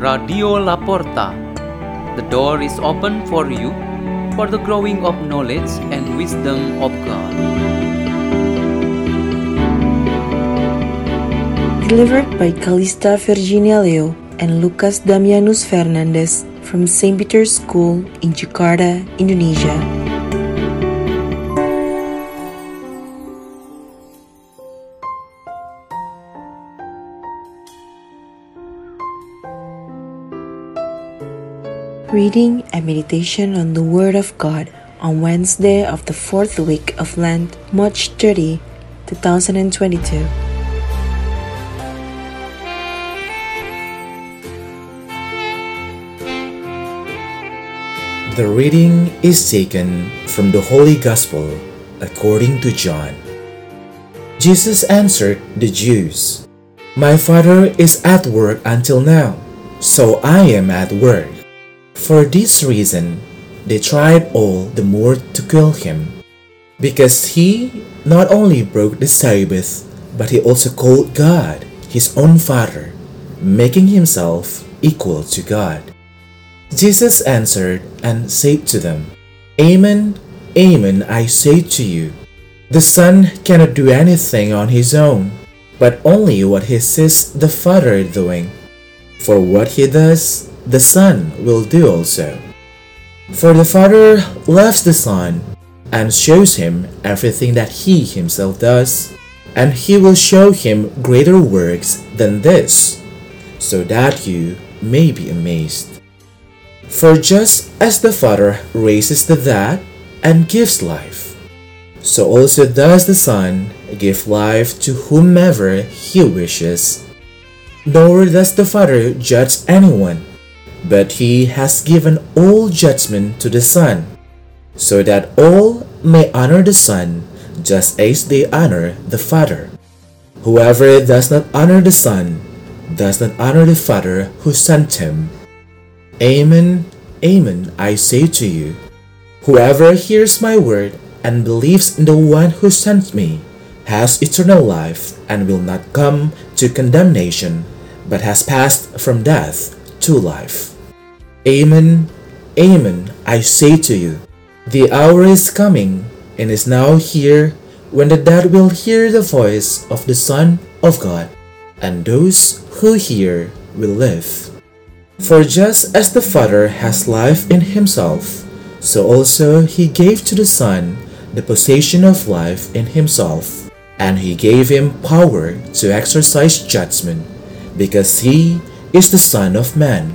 Radio Laporta. The door is open for you for the growing of knowledge and wisdom of God. Delivered by Calista Virginia Leo and Lucas Damianus Fernandez from St. Peter's School in Jakarta, Indonesia. Reading and meditation on the Word of God on Wednesday of the fourth week of Lent, March 30, 2022. The reading is taken from the Holy Gospel according to John. Jesus answered the Jews, My Father is at work until now, so I am at work. For this reason, they tried all the more to kill him, because he not only broke the Sabbath, but he also called God his own Father, making himself equal to God. Jesus answered and said to them, Amen, amen, I say to you, the Son cannot do anything on his own, but only what he sees the Father doing. For what he does, the Son will do also. For the Father loves the Son and shows him everything that he himself does, and he will show him greater works than this, so that you may be amazed. For just as the Father raises the dead and gives life, so also does the Son give life to whomever he wishes. Nor does the Father judge anyone, but he has given all judgment to the Son, so that all may honor the Son just as they honor the Father. Whoever does not honor the Son does not honor the Father who sent him. Amen, amen, I say to you, whoever hears my word and believes in the one who sent me has eternal life and will not come to condemnation, but has passed from death to life. Amen, amen, I say to you, the hour is coming and is now here when the dead will hear the voice of the Son of God, and those who hear will live. For just as the Father has life in himself, so also he gave to the Son the possession of life in himself, and he gave him power to exercise judgment, because he is the Son of Man.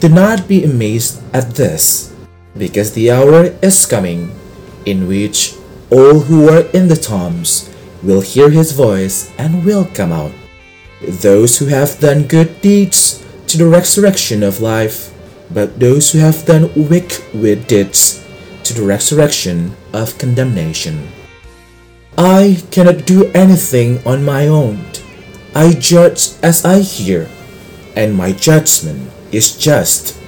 Do not be amazed at this, because the hour is coming in which all who are in the tombs will hear his voice and will come out. Those who have done good deeds to the resurrection of life, but those who have done wicked deeds to the resurrection of condemnation. I cannot do anything on my own. I judge as I hear, and my judgment is just,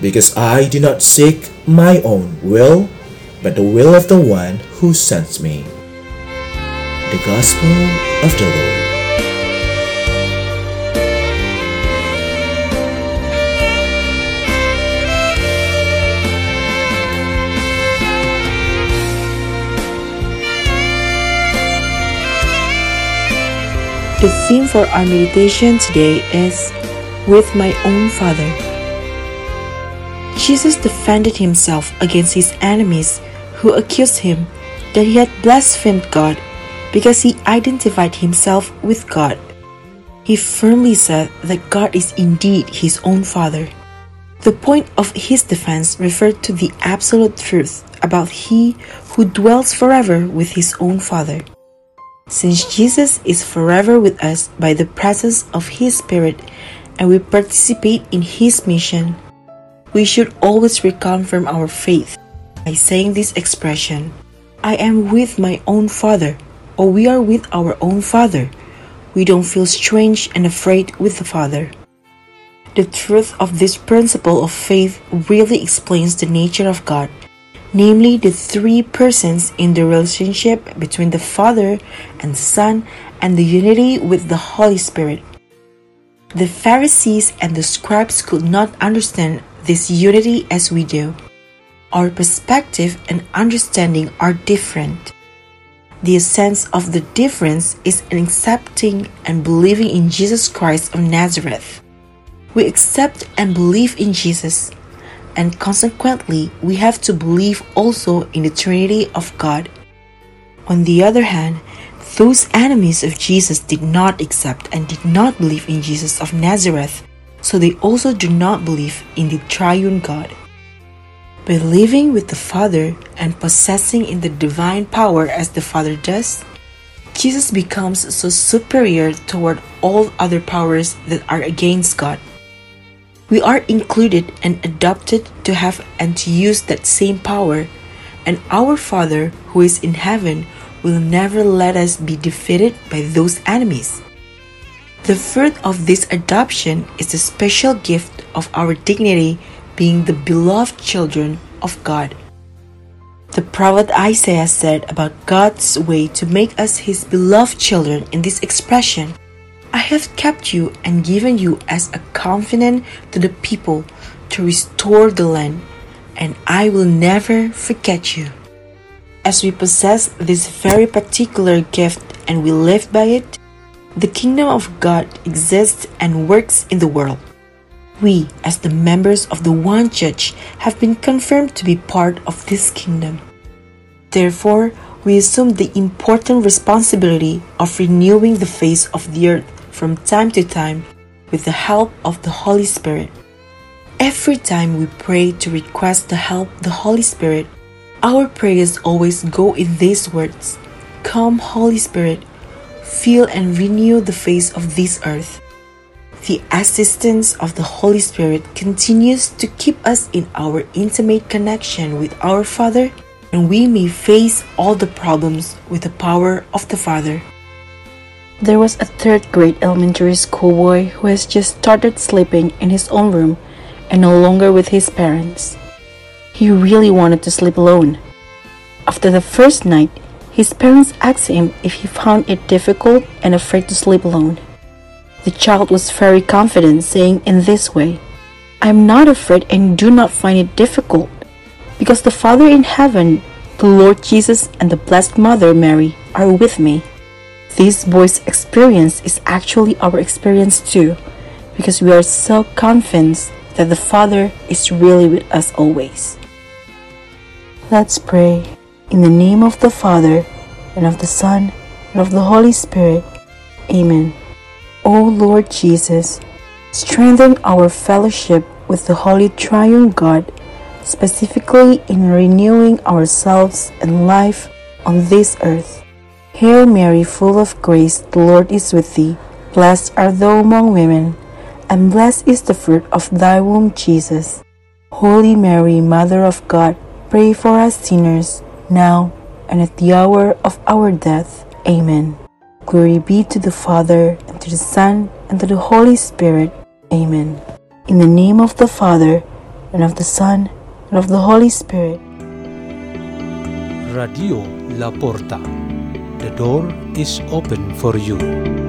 because I do not seek my own will, but the will of the one who sent me. The Gospel of the Lord. The theme for our meditation today is With My Own Father. Jesus defended himself against his enemies who accused him that he had blasphemed God because he identified himself with God. He firmly said that God is indeed his own Father. The point of his defense referred to the absolute truth about he who dwells forever with his own Father. Since Jesus is forever with us by the presence of His Spirit and we participate in His mission, we should always reconfirm our faith by saying this expression I am with my own Father, or we are with our own Father. We don't feel strange and afraid with the Father. The truth of this principle of faith really explains the nature of God namely the three persons in the relationship between the Father and Son and the unity with the Holy Spirit. The Pharisees and the scribes could not understand this unity as we do. Our perspective and understanding are different. The essence of the difference is in accepting and believing in Jesus Christ of Nazareth. We accept and believe in Jesus, and consequently, we have to believe also in the Trinity of God. On the other hand, those enemies of Jesus did not accept and did not believe in Jesus of Nazareth, so they also do not believe in the triune God. Believing with the Father and possessing in the divine power as the Father does, Jesus becomes so superior toward all other powers that are against God. We are included and adopted to have and to use that same power, and our Father who is in heaven will never let us be defeated by those enemies. The fruit of this adoption is the special gift of our dignity being the beloved children of God. The prophet Isaiah said about God's way to make us his beloved children in this expression I have kept you and given you as a covenant to the people to restore the land, and I will never forget you. As we possess this very particular gift and we live by it, the kingdom of God exists and works in the world. We, as the members of the one church, have been confirmed to be part of this kingdom. Therefore, we assume the important responsibility of renewing the face of the earth from time to time with the help of the Holy Spirit. Every time we pray to request the help of the Holy Spirit, our prayers always go in these words Come, Holy Spirit, fill and renew the face of this earth. The assistance of the Holy Spirit continues to keep us in our intimate connection with our Father, and we may face all the problems with the power of the Father. There was a third grade elementary school boy who has just started sleeping in his own room and no longer with his parents. He really wanted to sleep alone. After the first night, his parents asked him if he found it difficult and afraid to sleep alone. The child was very confident, saying in this way, I am not afraid and do not find it difficult, because the Father in heaven, the Lord Jesus, and the Blessed Mother Mary are with me. This boy's experience is actually our experience too, because we are so convinced that the Father is really with us always. Let's pray. In the name of the Father, and of the Son, and of the Holy Spirit. Amen. O Lord Jesus, strengthen our fellowship with the Holy Triune God, specifically in renewing ourselves and life on this earth. Hail Mary, full of grace, the Lord is with thee. Blessed art thou among women, and blessed is the fruit of thy womb, Jesus. Holy Mary, Mother of God, Pray for us sinners, now and at the hour of our death. Amen. Glory be to the Father, and to the Son, and to the Holy Spirit. Amen. In the name of the Father, and of the Son, and of the Holy Spirit. Radio La Porta. The door is open for you.